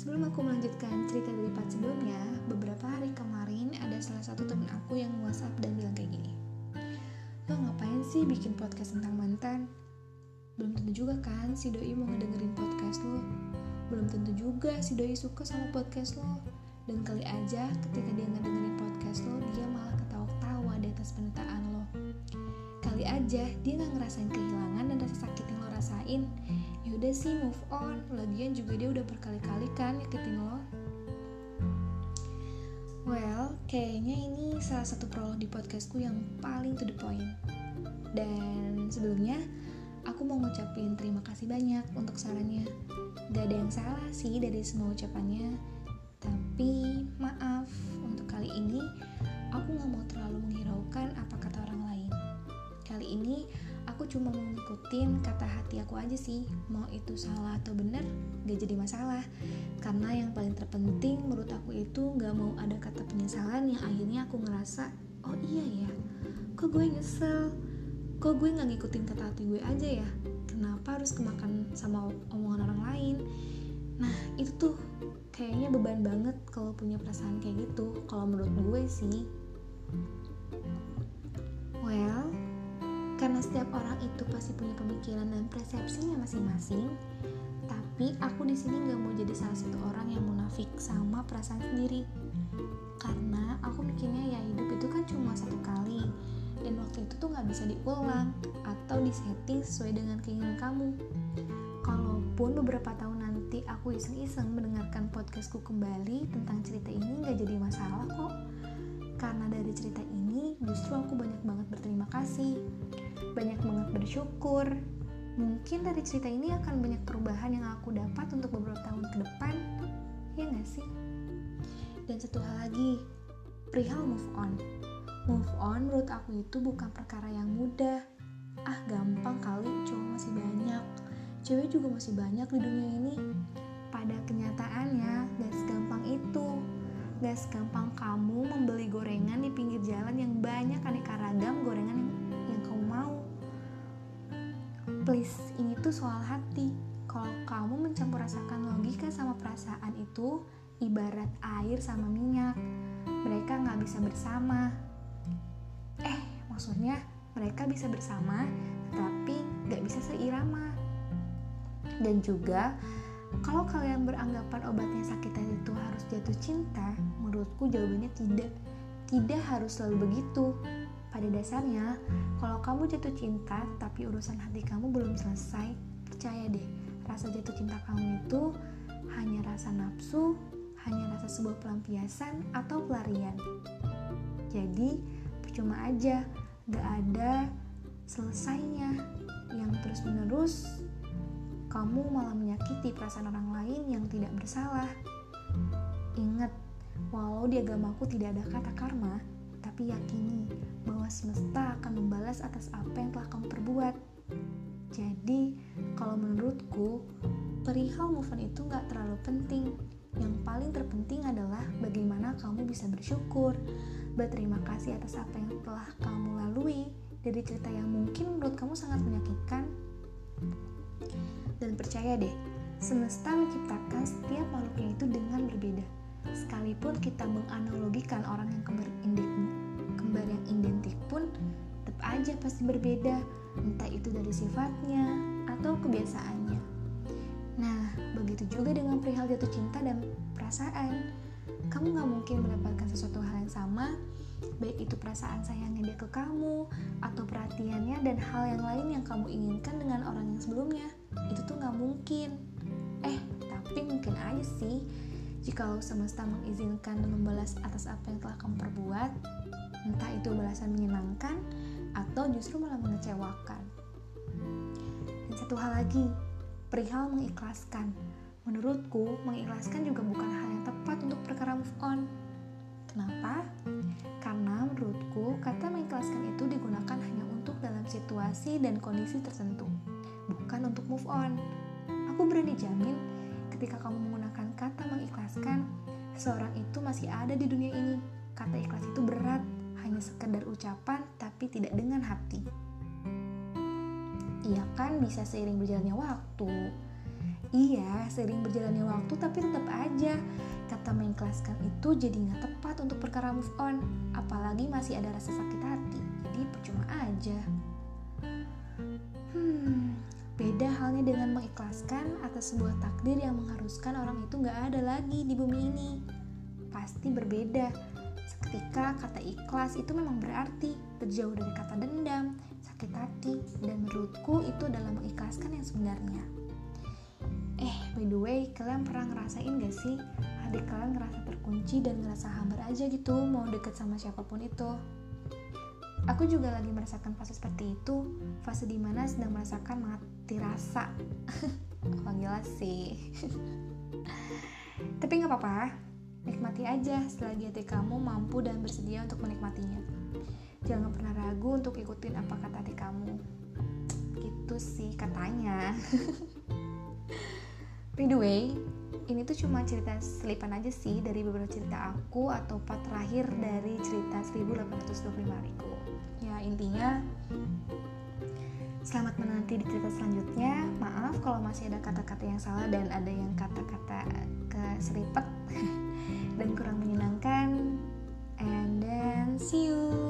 Sebelum aku melanjutkan cerita dari part sebelumnya, beberapa hari kemarin ada salah satu temen aku yang WhatsApp dan bilang kayak gini. Lo ngapain sih bikin podcast tentang mantan? Belum tentu juga kan si Doi mau ngedengerin podcast lo. Belum tentu juga si Doi suka sama podcast lo. Dan kali aja ketika dia ngedengerin podcast lo, dia malah ketawa-ketawa di atas penderitaan lo. Kali aja dia nggak ngerasain kehilangan dan rasa sakit yang lo rasain yaudah sih move on lagian juga dia udah berkali-kali kan nyakitin lo Well, kayaknya ini salah satu prolog di podcastku yang paling to the point. Dan sebelumnya, aku mau ngucapin terima kasih banyak untuk sarannya. Gak ada yang salah sih dari semua ucapannya. Tapi maaf, untuk kali ini aku gak mau terlalu menghiraukan apa kata orang lain. Kali ini aku cuma mau ngikutin kata hati aku aja sih. Mau itu salah atau bener, gak jadi masalah. Karena yang paling terpenting menurut aku itu gak mau ada kata penyesalan yang akhirnya aku ngerasa, oh iya ya, kok gue nyesel, kok gue gak ngikutin kata hati gue aja ya, kenapa harus kemakan sama omongan orang lain. Nah itu tuh kayaknya beban banget kalau punya perasaan kayak gitu, kalau menurut gue sih. Well, karena setiap orang itu pasti punya pemikiran dan persepsinya masing-masing, tapi aku di sini nggak mau jadi salah satu orang yang munafik sama perasaan sendiri. Karena aku mikirnya ya hidup itu kan cuma satu kali, dan waktu itu tuh nggak bisa diulang atau disetting sesuai dengan keinginan kamu. Kalaupun beberapa tahun nanti aku iseng-iseng mendengarkan podcastku kembali tentang cerita ini nggak jadi masalah kok. Karena dari cerita ini justru aku banyak banget berterima kasih, bersyukur. Mungkin dari cerita ini akan banyak perubahan yang aku dapat untuk beberapa tahun ke depan, ya nggak sih? Dan satu hal lagi, perihal move on. Move on menurut aku itu bukan perkara yang mudah. Ah gampang kali, cowok masih banyak. Cewek juga masih banyak di dunia ini. Pada kenyataannya, gak segampang itu. Gak segampang kamu membeli gorengan di pinggir jalan yang banyak aneka ragam gorengan yang. Please, ini tuh soal hati. Kalau kamu mencampur rasakan logika sama perasaan itu, ibarat air sama minyak. Mereka nggak bisa bersama. Eh, maksudnya mereka bisa bersama, tetapi nggak bisa seirama. Dan juga, kalau kalian beranggapan obatnya sakit hati itu harus jatuh cinta, menurutku jawabannya tidak. Tidak harus selalu begitu. Pada dasarnya, kalau kamu jatuh cinta tapi urusan hati kamu belum selesai, percaya deh, rasa jatuh cinta kamu itu hanya rasa nafsu, hanya rasa sebuah pelampiasan atau pelarian. Jadi, percuma aja, gak ada selesainya yang terus-menerus kamu malah menyakiti perasaan orang lain yang tidak bersalah. Ingat, walau di agamaku tidak ada kata karma, tapi yakini bahwa semesta akan membalas atas apa yang telah kamu perbuat. Jadi, kalau menurutku, perihal move on itu nggak terlalu penting. Yang paling terpenting adalah bagaimana kamu bisa bersyukur, berterima kasih atas apa yang telah kamu lalui dari cerita yang mungkin menurut kamu sangat menyakitkan. Dan percaya deh, semesta menciptakan setiap makhluknya itu dengan berbeda. Sekalipun kita menganalogikan orang yang pasti berbeda, entah itu dari sifatnya atau kebiasaannya. Nah, begitu juga dengan perihal jatuh cinta dan perasaan. Kamu gak mungkin mendapatkan sesuatu hal yang sama, baik itu perasaan sayangnya dia ke kamu, atau perhatiannya dan hal yang lain yang kamu inginkan dengan orang yang sebelumnya. Itu tuh gak mungkin. Eh, tapi mungkin aja sih, jika lo semesta mengizinkan membalas atas apa yang telah kamu perbuat, entah itu balasan menyenangkan atau justru malah mengecewakan. Dan satu hal lagi, perihal mengikhlaskan. Menurutku, mengikhlaskan juga bukan hal yang tepat untuk perkara move on. Kenapa? Karena menurutku, kata mengikhlaskan itu digunakan hanya untuk dalam situasi dan kondisi tertentu, bukan untuk move on. Aku berani jamin, ketika kamu menggunakan kata mengikhlaskan, seseorang itu masih ada di dunia ini. Kata ikhlas itu berat, hanya sekedar ucapan, tapi tidak dengan hati. Iya kan bisa seiring berjalannya waktu. Iya, seiring berjalannya waktu tapi tetap aja Kata mengikhlaskan itu jadi nggak tepat untuk perkara move on, apalagi masih ada rasa sakit hati. Jadi percuma aja. Hmm, beda halnya dengan mengikhlaskan atas sebuah takdir yang mengharuskan orang itu nggak ada lagi di bumi ini. Pasti berbeda. Seketika kata ikhlas itu memang berarti berjauh dari kata dendam, sakit hati, dan menurutku itu adalah mengikhlaskan yang sebenarnya. Eh, by the way, kalian pernah ngerasain gak sih? Adik kalian ngerasa terkunci dan ngerasa hambar aja gitu mau deket sama siapa pun itu. Aku juga lagi merasakan fase seperti itu fase di mana sedang merasakan mati rasa. Gila sih. Tapi nggak apa-apa nikmati aja selagi hati kamu mampu dan bersedia untuk menikmatinya jangan pernah ragu untuk ikutin apa kata hati kamu gitu sih katanya by the way ini tuh cuma cerita selipan aja sih dari beberapa cerita aku atau part terakhir dari cerita 1825 ribu. Ya intinya selamat menanti di cerita selanjutnya. Maaf kalau masih ada kata-kata yang salah dan ada yang kata-kata seripet dan kurang menyenangkan. And then see you.